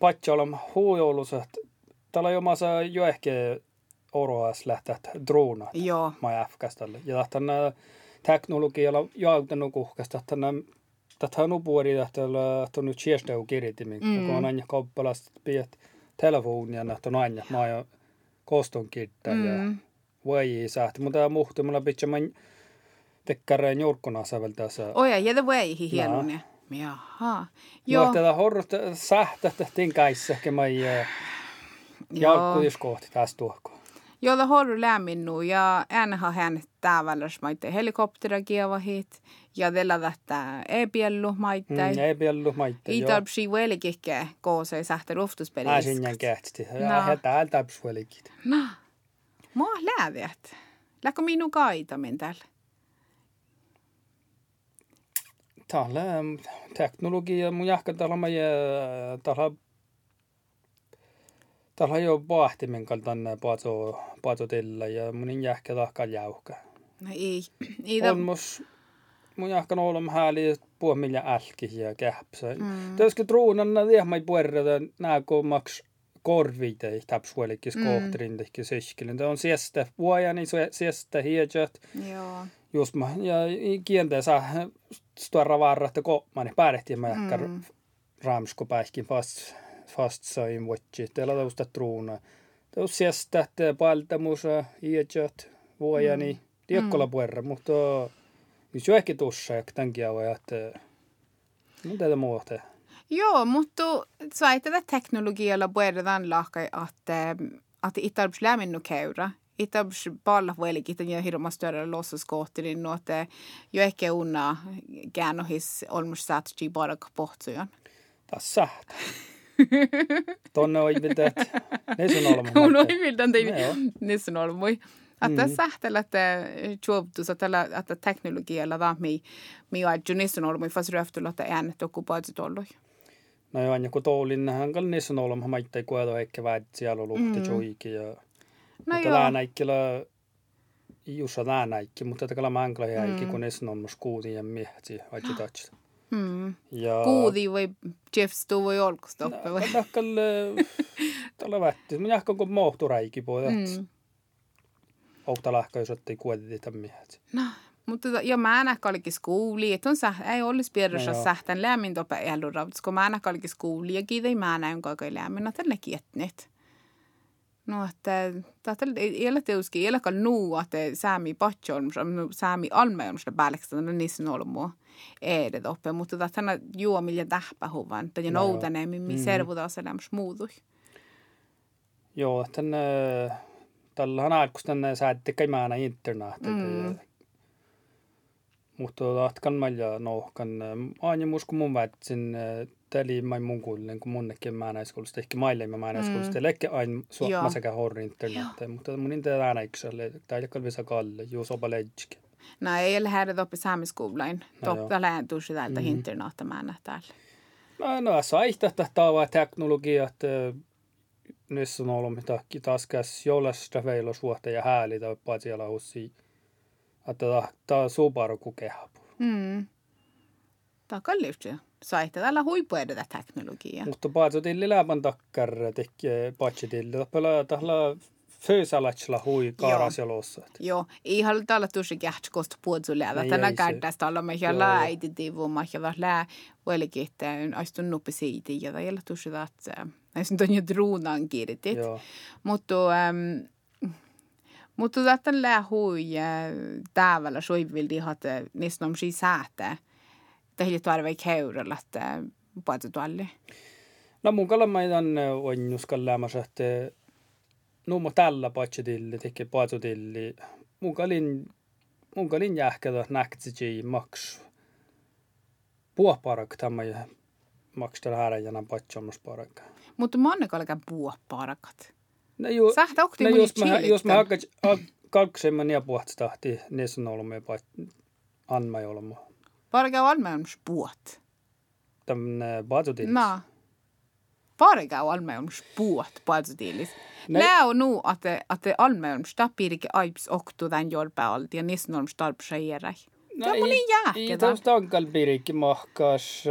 patjolom huujouluset, täällä jomassa jo ehkä oroas lähtät droona. Joo. Mä jäfkäställe. Ja tänne teknologialla jauttanut kuhkasta, että tätä on puoli, että on nyt siestau kirjoitimin, mm. kun on aina kauppalasta piet telefonia, että on aina maa jo koston kirjoittaa mm. ja voi saada, mutta muhti mulla pitää tekkäreen jurkkona säveltäessä. Oja, jätä voi hienoa. Jaha. Joo. No, tätä horrot sähtä tehtiin käissä, kun mä jalkkuiskohti tästä tuohkoon jolla har lämminnu ja ääneha hän täävälläs maitte helikoptera kieva hit ja tällä tätä e-piellu maitte. Mm, e-piellu maitte, joo. I tarpsi vuelikikke koosei sähtä luftuspelissä. Äsinjän kähti. Ja he täällä tarpsi vuelikit. No. Mua lääviät. Läkö minun kaitamin täällä? Täällä teknologia mun jahkan täällä mä täällä Täällä jo paahtimen kaltainen pato, patotilla ja mun jähkä tahkaa jäuhkä. No ei. ei on mus, mun jähkä olemme hääli puoli millä älki ja käpsä. Mm. Täskä truunan tiehmai puerrata nää kun maks korvite täpsuolikis mm. kohtrin tehki seskilin. Tämä on siestä vuojani, siestä hiedjät. Joo. Just mä, ja kieltä saa stuara varra, että koppani päädettiin mä jähkä mm. ramsko päihkin fast fastsain vuotti. Teillä tausta truuna. Taus siesta, että paltamusa, iäjät, vuojani, mm. Tiekkola mm. puerra, mutta jos jo ehkä tuossa, että tämänkin ajan, että tätä muuta. Joo, mutta sä teknologialla puerran lahkai, että att itarps lämminnu käyrä. Itabs palla vuelikin, että hirma större lossuskootti, niin nuote jo ehkä unna käänohis olmus saatsi bara pohtujan. Tässä. Tonne on viltä, että ne sun olema. Mun on viltä, ne sun. Että sähtellä, että juobtus, että että teknologialla da mi mi ajan ne sun olema, fast röftulla, että äänet okkupaatsit ollut. No joo, ja kun Toulinnahan kal ne sun olema, maittai kuedo ehkä väät siellä luhti joikin ja... No mutta joo. näikkillä Jussa näinäikki, mutta tätä kala mankla jäikki, kun ne sun olema skuutin ja miehti, aitsi tatsta. Mm. Ja... Kuudi või Jeffstu või olkustoppe või? Tahkal tällä vätti. Minä ehkä kun mohtu räiki puolta. Mm. Ohta lahka, jos otti kuitenkin miehet. No, mutta ja mä en ehkä olikin skuuli, että on sä, ei olisi piirrossa no, sähtän lämmin tope elurautis, kun mä en ehkä olikin skuuli ja kiitei mä näin koko lämmin, että ne kietnet. No, että tätä ei ole teuskin, ei ole nuu, että säämi patjolmus, säämi almeolmus päällekstä, niissä on ollut mua edet uppe, mutta tota, tänä juomilla tähpähuvan, tai no, noutane, mi mm. servutaan selämys muutui. Joo, tänne, tällä on tänne säätti käymään internet. Mm. Mutta tahkan mä ja nohkan, aina musko mun väitsin, täli mai mun kuulen, kun munnekin mä näiskuulusta, ehkä maille mä näiskuulusta, mm. lekke aina suokma sekä horri internet, mutta mun internet aina ykselle, tai ei kalvisa kalle, juus opa leidskikin. No ei ole häirit oppi saamiskouluin. Totta lähentuisi täältä mm-hmm. internaattamään täällä. No, no saihtaa tämä teknologia, että nyt on ollut mitä taskas jollaista veilosvuotta ja hääli tai siellä hussi. Että tämä on Subaru kukehapu. Mm. Tämä on kalliusti. Saihtaa täällä huipuedetä teknologiaa. Mutta paitsi tilli läpän takkar tekee paitsi tilli. Tällä Föysalatsla hui kaarasjalossa. Joo, ei haluta olla tosi kähtsä kosta puolella. Tänä kädästä olla me ja läiti tiivu, mä ja lää on aistun nuppi siitä ja tai olla tosi että näissä on jo druunan kirjoitit. Mutta mutta tätä lää hui täävällä soivildi hat niistä on siis säätä. Tähän tarvii käyrellä, että puolta tuolle. No mun kalamaidan on juskalläämässä, että nuumo tällä paitsidilli teki paitsidilli. Mun kalin, mun kalin jähkätä näktsi maks. Puoparak tämä maks tällä hääränjänä paitsomus parak. Mutta manne kalkan puoparakat. No ju, Sähtä okti no jos mä, jos mä hakkat kalksemman ja puhtstahti, ne on ollut me pait anma jolma. Parka on on puot. Tämmönen paitsidilli. No. Parka on alme on puot paitsidilli. Lää on nu att att det allmänsta pirke aips oktu tän jolpäalti ja nisnorms tarpsajäräi. No, Tämä oli jääkkä. Tämä tankal pirikki mahkas.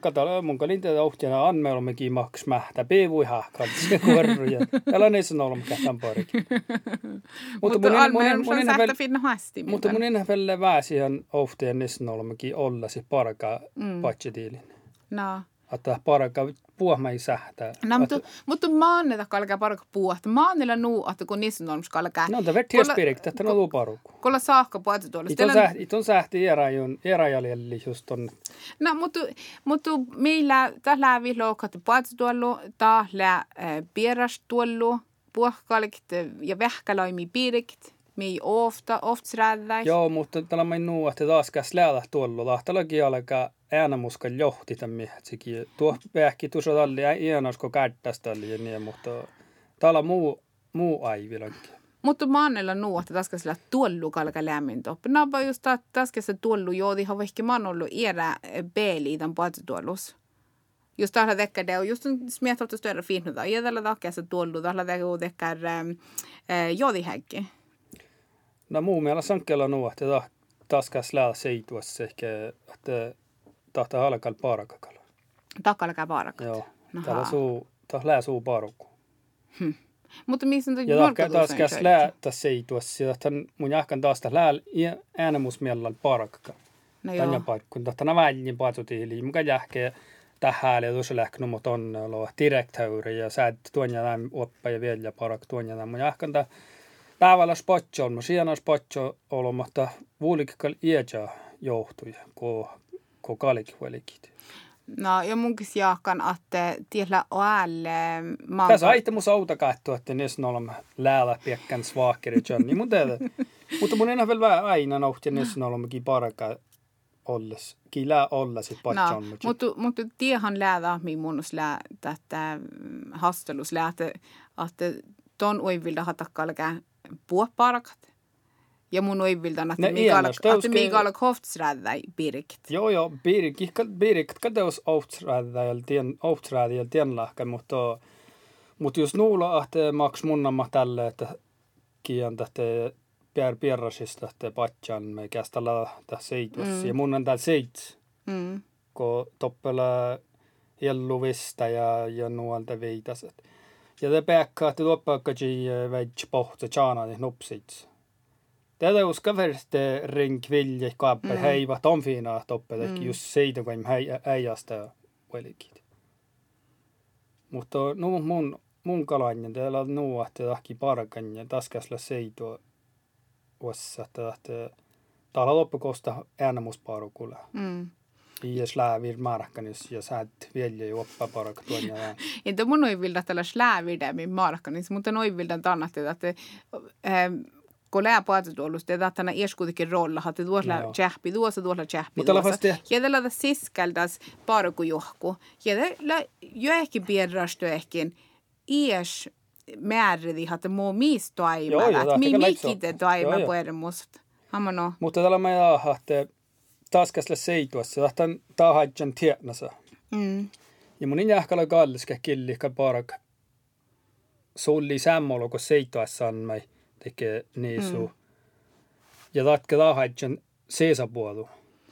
Katala mun kalin tätä ohtiana anmeolommekin maks mähtä. Peivui hahkan se korruja. Täällä on olemme kähtän parikin. Mutta mun on sähtä finna hästi. Mutta mun enää vielä väsihän ohtiana niissä olemme olla se parka mm. patsetiilin. No että parka puhma ei sähtää. No, mutta, mutta maanneta kalkaa parka puhta. Maannella nuu, että kun niissä on olmus kalkaa. No, tämä verti espirik, että on ollut parukku. Kolla saakka puhta tuolla. Iton sähti, iton sähti just on. No, mutta, mutta meillä tällä viikolla puhta tuolla, tällä pieras tuolla, puhkalikt ja vähkälaimi piirikt. Me ei ofta, ofta Joo, mutta tällä mä nuu, että taas käs lähdä tuolla. Lahtalakin alkaa äänamuska johti tämän miehetsäkin. Tuo vähki tuossa talli iänasko kättästä oli niin, mutta täällä muu, muu aivilankin. Mutta maannella nuotta taska sillä tuollu kalka lämmin toppi. Napa just taska se tuollu joodi ha vehki man ollut erä beeli tämän puolta tuollus. Just tällä tekkä det just smietalta större finnuta. Ja tällä se tuollu tällä tekkä tekkä joodi häkki. No muu mielestä sankkeella nuotta taska sillä seituassa ehkä, että tahtaa halkal paarakakalla. Takalkaa paarakat? Joo. Täällä suu, taas suu paarukku. Hm. Mutta missä on Ja tahkaa taas käs lää tässä seituassa. Ja tämän mun jahkan taas lää äänemusmiellan paarakaka. No joo. Tanja paikkuun. Tahtaa väljin paatutiili. Muka jähkeä tähän ja tuossa lähknyt, mutta on ollut direktööri ja sä et tuon ja näin oppa ja vielä parak tuon ja näin. Mun jahkan tää päivällä spotso on, siinä spotso ollut, mutta vuolikikal iäjä johtui, kun ko kalik huelikit. No, ja munkin jaakan, että tiellä oälle maa... Tässä aitte mun auta katsoa, että niissä olemme läällä piekkän svaakeri Johnny, mun tehdä. Mutta mun enää vielä aina nauhti, niissä olemmekin paraka olles. Kila olla sit patjan. No, mutta, mutta tiehan läädä, mi munnus lää, tätä mm, hastelus lää, että, ton oivilda hatakkalkään puoparakat. Ja mun oivildan, että Mikael Koftsrädä Birkt. Joo, joo, Birkt, Birkt kateus Ohtsrädä ja tien, Ohtsrädä ja tienlahka, mutta, mutta jos nuulla, että maks munnamma tälle, että kian tästä Pierre Pierrasista te patjan me kästalla tässä seitus. Mm. Ja mun on täällä seits. Mm. Kun toppela jelluvista ja, ja nuolta viitaset. Ja te peakkaa, että tuoppaakkaji veits pohta tjana niin nupsits. Tätä uska verste ring vilje kaappa mm. heiva tomfina toppela, mm. just seitä kun äijästä velikit. Mutta no mun mun kalanjan täällä on nuohti tahki parkan ja taskasla seitua ossa että täällä loppukosta äänemusparukulla. Mm. Ja slävir markkanis ja sä et vielä juoppa paraka tuon ja Inte mun ei vilda tällä slävir där min markkanis, mutta noin vilda annat että paatatuolusta, että tänä ies kuitenkin rolla, että tuolla tjähpi, tuossa tuolla tjähpi, tuossa. Ja tällä tässä siskeltäs paraku johku. Ja tällä ehkä pienrastu ehkä ies määridi, että muu miis toimaa. Mi mikite toimaa pueremusta. Hamano. Mutta tällä mä jaa, että taskasle seituassa, että tahajan tiednasa. Mm. Ja mun jähkala kalliske killi, ka parak sulli sämmolo, kun seituassa on mai tekee niisu. Mm. Ja tatke tahajan seesapuolu.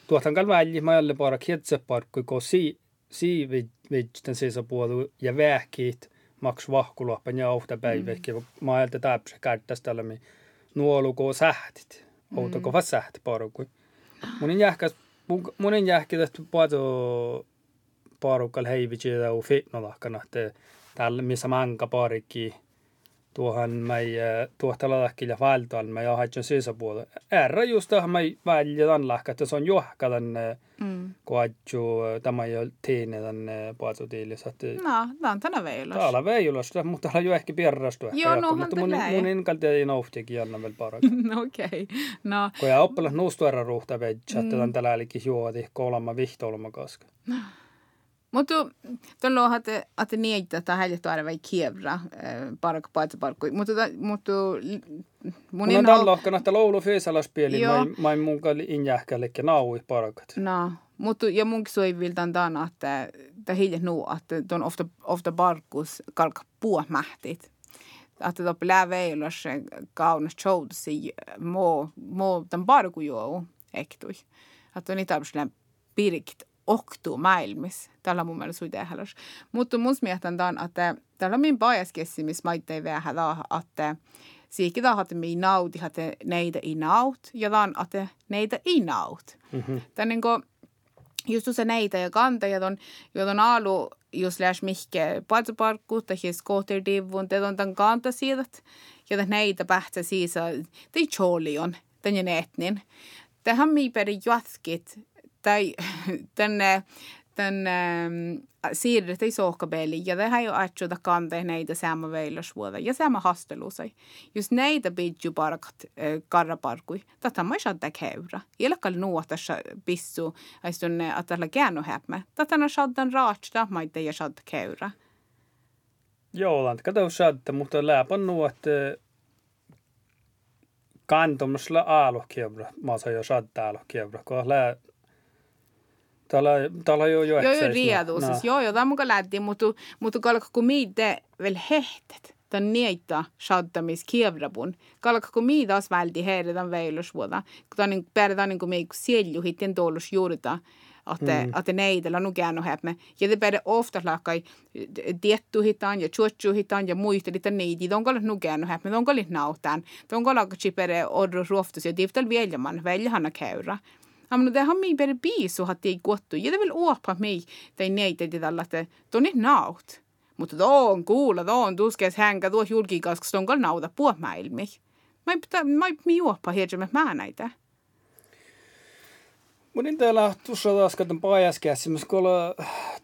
Tuotan kal välji, mä jälle parak hetseparkku, kun si, si vidjten seesapuolu ja vähkiit – maks vahkuloppan ja ohta päiväkin. Mm. Mä ajattelin täpsä käyttäisi mi nuoluko sähtit. Outo kova sähti parukui. Munin jähkäs, munin jähkäs, että pato parukal heivitsi ja fitnolahkana, että tällä missä manka parikki tuohan mai tuohtalahki ja valtoan mai ahaitsen sisäpuolella. Ärra just tähän mai välillä lahka, että se on johka tänne mm. koadju tämä jo tiine tänne puoltotiilissä. No, tämä on tänä veilos. Täällä veilos, mutta täällä jo ehkä pierrastu. Joo, no Mutta mun, mun inkalti ei nouhtikin anna vielä paraksi. no okei, okay. no. Kun ja oppilas nuustuerra ruuhta veitsä, että tämän tällä elikin juoti kolma vihtoulma kaska. Mutta tuolla on, että, niitä tai heille tuoda vai kievra parkku paitsi parkku. Mutta mutta mun on tällä lohkana, että laulu fyysalaspieli, mä mun kalli injähkälle ja naui parkat. No, mutta ja munkin soiviltaan tämän, että että heille nuu, että on ofta, ofta parkkus kalka puomähtit. Että tuo läveilos kaunas choudsi mo, mo tämän parkku joo, ektui. Että niitä on pirkt oktu maailmassa. Tällä on mun mielestä suita ehdotus. Mutta mun mielestä on, että tällä on min pajaskessi, missä maitteen vähän että Siikki tahan, että me nauti, että neitä ei naut, ja tämän, että neitä ei naut. Mm-hmm. Tämä niin kuin, just se neitä ja kanta, ja ton, ja ton alu, jos läs mihke patsuparkku, tai siis kohterdivun, ja ton tämän kanta siitä, ja neitä pähtsä siis, tai choli on, tämän etnin. Tähän mi peri jatkit, tai tänne tänne siirrettiin sohkabeli ja det här ju atjuta kante näitä sama veilasvuoda ja sama hastelusai. Jos näitä bidju parkat karraparkui, tätä mä shadda käyrä. Ilkal nuotassa pissu, aistunne att tällä käännu häppä. Tätä on shaddan raatsta, mä ei shadda käyrä. Joo, lant kato shadda, mutta läpän nuot kantomusla aalokkiebra. Mä saan jo shadda aalokkiebra, kun lää Täällä, täällä jo jo Joo, jo riedu. Siis joo, tämä mukaan lähti, mutta, mutta kalka kun miite vielä hehtet. Tämän niitä shaddamis kievrapun. Kalka kun miitä as välti heidetään veilusvuota. Kun tämä niin pärjätään niin kuin me sielju hitten tuollus juurita. Että, mm. että neidellä on käynyt häpme. Ja te pärjää ofta lakai tiettu hitaan ja chuotsu hitaan ja muista että niitä. On kallat nu käynyt häpme. On kallit nautaan. On kallat chipere orru ruoftus ja tiftal vieljaman. Väljahanna käyrä. Ja, men det har mig bara bisu hat ei kuottu. Ja vill åpa mig tai neitä tällä, että toni naut. Mutta tuo on kuulla, tuo on tuskes hänkä, tuo julkikaskas, on kol nauta puomäilmi. Mä ei, mä ei juoppa hiedä, mä näitä. Mun in täällä tuossa taas katon pajaskässä, mutta kun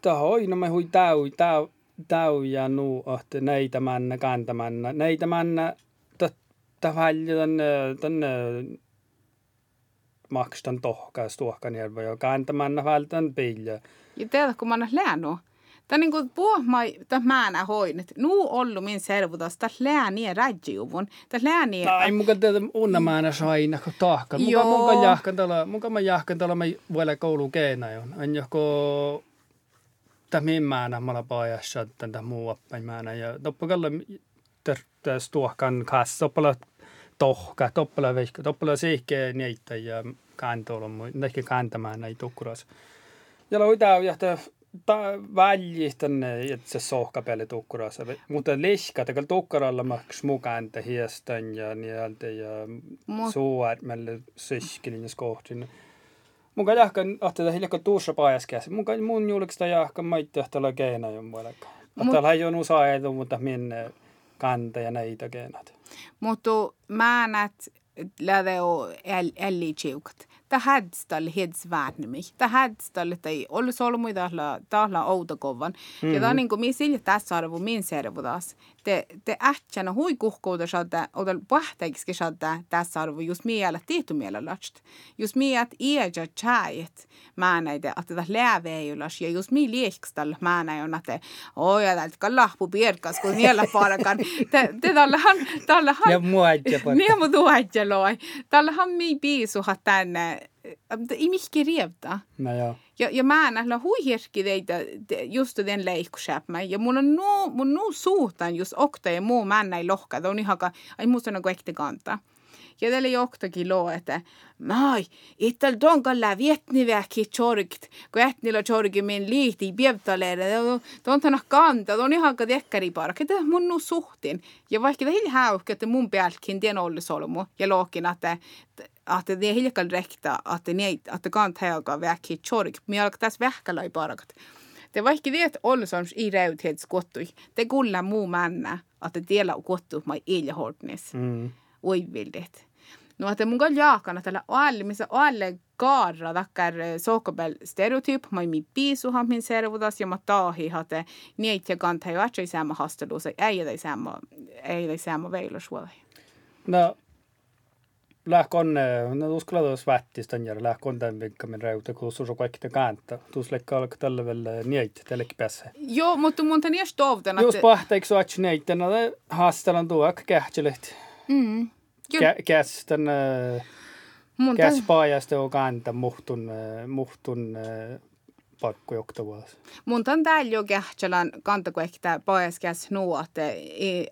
on me hui täy, täy, täy ja nu, että neitä männä, kantamännä, neitä männä, tämä välja tänne, tänne makstan tohkaas tuohkan järvä ja kantamännä vältän pilja. Ja teillä kun mä oon läänut, Tämä niin kuin puhmai, tämä määnä hoinit. Nu ollu min servutas, tämä lääniä räjjuvun. Tämä lääniä... Ai, muka tätä unna määnä saina, kun tahkan. Muka, muka jahkan tällä, muka mä jahkan tällä me vielä koulun keina on. En joko tämä min määnä pajassa, tämä muu appain määnä. Ja toppakalle tässä tuohkan kanssa, toppala tohka, toppala vehkä, toppala siihkeä niitä ja kantoilla, ehkä kantamaan näitä tukkurassa. Ja loitaa ja tänne että se sohkapeli tukkurassa. Mutta liska, että tukkuralla maks mukaan hiestän ja nieltä ja suuat meille syskilin ja skohtin. Mukaan jahkan, että hiljaka tuussa pajaskäs. Mukaan mun julkista jahkan maittu, että olla keina jo muodoka. Että on on usa edu, mutta minne kanta ja näitä keinat. Mutta mä näet läde älli chiukat ta hädstal heds väärnimi. Ta hädstal, että ei ollut solmui tahla, tahla outokovan. Mm-hmm. Ja tämä on niin kuin, minä sillä tässä arvo, min servo taas. Te, te ähtsänä hui kuhkouta saada, odal pahteiksi saada tässä arvo, just miellä tietty last. Just miät iäjä chäet, mä näitä, että tämä lääveijulas, ja just mi liekstall, mä näin, että oi, ja täältä lahpu pirkas, kun niellä parakan. Te, te täällähän, täällähän. Ja muadja parakan. Niin, mutta muadja loi. Täällähän mi biisuhat tänne ei mihki rievtä. No joo. Ja, ja mä nähdään hui hirki teitä just den leikkusääpmä. Ja mun on nu, mun nu suhtaan just okta ja muu mä näin lohka. on ihan, ai musta on kuin kantaa. Ja tällä joktakin loo, että mai, ital donkalla vietni vähki chorgt, kun ähtnillä chorgi min liihti pievtaleere, on tänä kanta, on ihan ka tekkari park, että mun nu suhtin. Ja vaikka tämä häukkä, että mun päältäkin tien oli solmu, ja lookin, että että det är helt räkta att det nej att det kan ta väki chorg men jag tas vähkälai parakat. Det vaikka det olsons i räythetskottui. Det kulla muu männa att det dela kottu mai ilhortnes. Mm. Oi vildet. No että mun kanssa jaakana tällä alle, missä alle kaarra takkar sokobel stereotyp, mai mi piisuhan min servutas ja ma taahi hate niitä ja kanta jo atsai sama hasteluus, ei ei sama, ei sama veilosuolai. No, lähkon, no uskalladus vättistä on järjellä lähkon tämän vinkkamin reuta, kun suus on kaikki te kääntää. Tuus leikkaa alkaa tällä vielä niitä, tällekin päässä. Joo, mutta mun tän jäs tovten. Jos pahteeksi so atsi niitä, no haastellaan tuo akka kähtselehti. Mm. Kästän, käs paajasta on kääntää muhtun, muhtun pakko joktavas. Mun tan täällä jo kähtsälän kanta, kun ehkä pajas käs nuo, että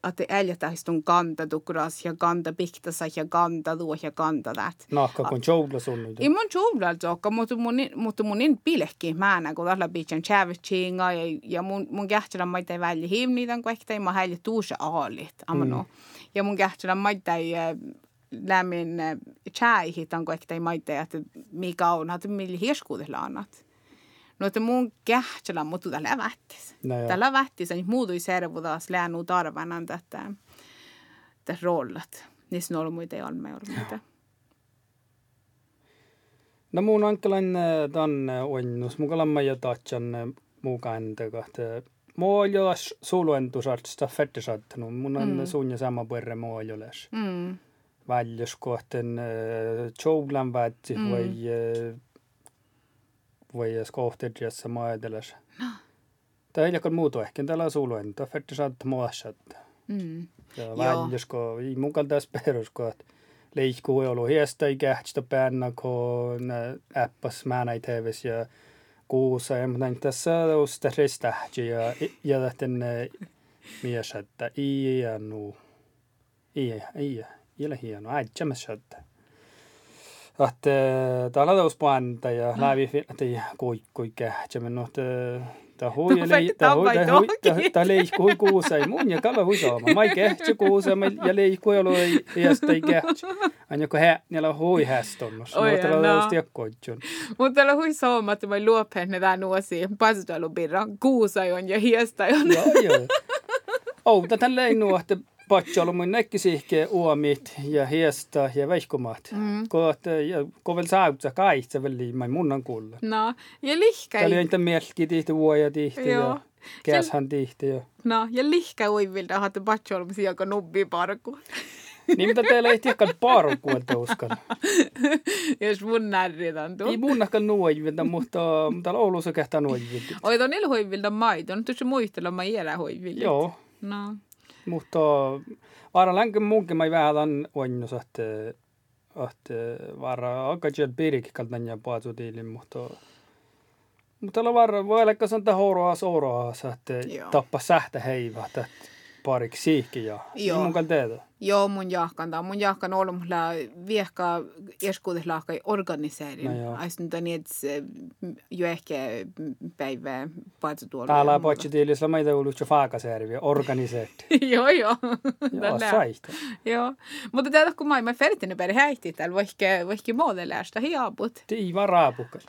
että äljatäistun kanta tukras ja kanta piktasa ja kanta tuo ja kanta tät. Nakka kun joula sun. Ei mun joula joka, mutta mun, mutta mun in pilehki määnä, kun tällä bitchan chavichinga ja, ja mun, mun kähtsälän maita väli himniitan, kun ehkä mä häili tuusa aalit. Mm. Ja mun kähtsälän maita lämmin chaihitan, kun ehkä maita, että mikä on, että millä hirskuudella annat. No, että mun kähtsälä mutu tällä vähtis. No, tällä vähtis, niin muutui servutas läänu tarvanan tätä, tätä rollat. Niissä on ollut muita ei ole muita. No mun ankkelan tämän onnus, mukaan mä jo tatsan mukaan kahta. Mua oli jo suluentusartista fettisattanut. Mun on mm. suunja sama puerre oles. Mm. Väljys kohten joulan vätti mm. vai või skohtedjassa maedelas. No. Ta ei jakon muutu ehkä tällä suluin, ta färti saat muassa. Mm. Ja väljusko, ei mukaan tässä perusko, että leikku ei ollut hiestä ei kähtstä päänä, kun äppäs mä näin teevis ja kuussa. Ja mutta tässä on sitä ristähti ja ja lähten mies, että ei ja nu. Ei, ei, ei, ei ole hieno, äitsämässä, että att uh, ta la spanta ja la vi fin att koi koi kähtsä men att ta hui lei ta hui ta hui ta lei kui kuusa ei mun ja kala hui saama mai kähtsä kuusa ja lei kui olo ei iästä ei kähtsä anja ko hä niillä hui hästonnos no ta la sti akkoitsun mutta la hui saama että mai luopen ne tää nuosi pasutalu birra kuusa on ja hiästä on joo joo Oh, tätä lein nuo, patsalu mun näkkisihke uomit ja hiesta ja veihkumat. Mm. Ko ja ko vel saavutsa kaitsa väli mai munnan kuulla. No, ja lihkä. Täällä on niitä melki tihti vuoja tihti ja Joo. käshän tihti. Ja. No, ja lihkä uivilta hahti patsolmasi joka nubbi parku. Niin mitä teillä ei tiedä parukuolta uskalla. Jos mun närritän tuu. Ei muunnakaan nuoivilta, mutta mutta Oulussa kehtaa nuoivilta. Oi, ton niillä hoivilta maito. No, tuossa muistella mä iälä hoivilta. Joo, No. Mutta vara länken munkin mä vähän onnus, että että vara aika siellä piirikin ja paatutiilin, mutta mutta tällä varra voi olla että horoa soroa, että tappa sähtä heivät, että pariksi siihki ja Joo. Mun kan tehdä. Joo, mun jahkan. Tämä mun jahkan mulla viehkaa eskuuteslahka organiseerin. No joo. Aisun niin, että jo ehkä päivää paitsi tuolla. Täällä on patsutiilissa meitä ollut jo faakaservi, organiseetti. joo, joo. Joo, saista. joo. Mutta tiedätkö, kun mä en fertinen perhe häihti täällä, vaikka, vaikka muodella sitä hiaput. Tii varaapukas.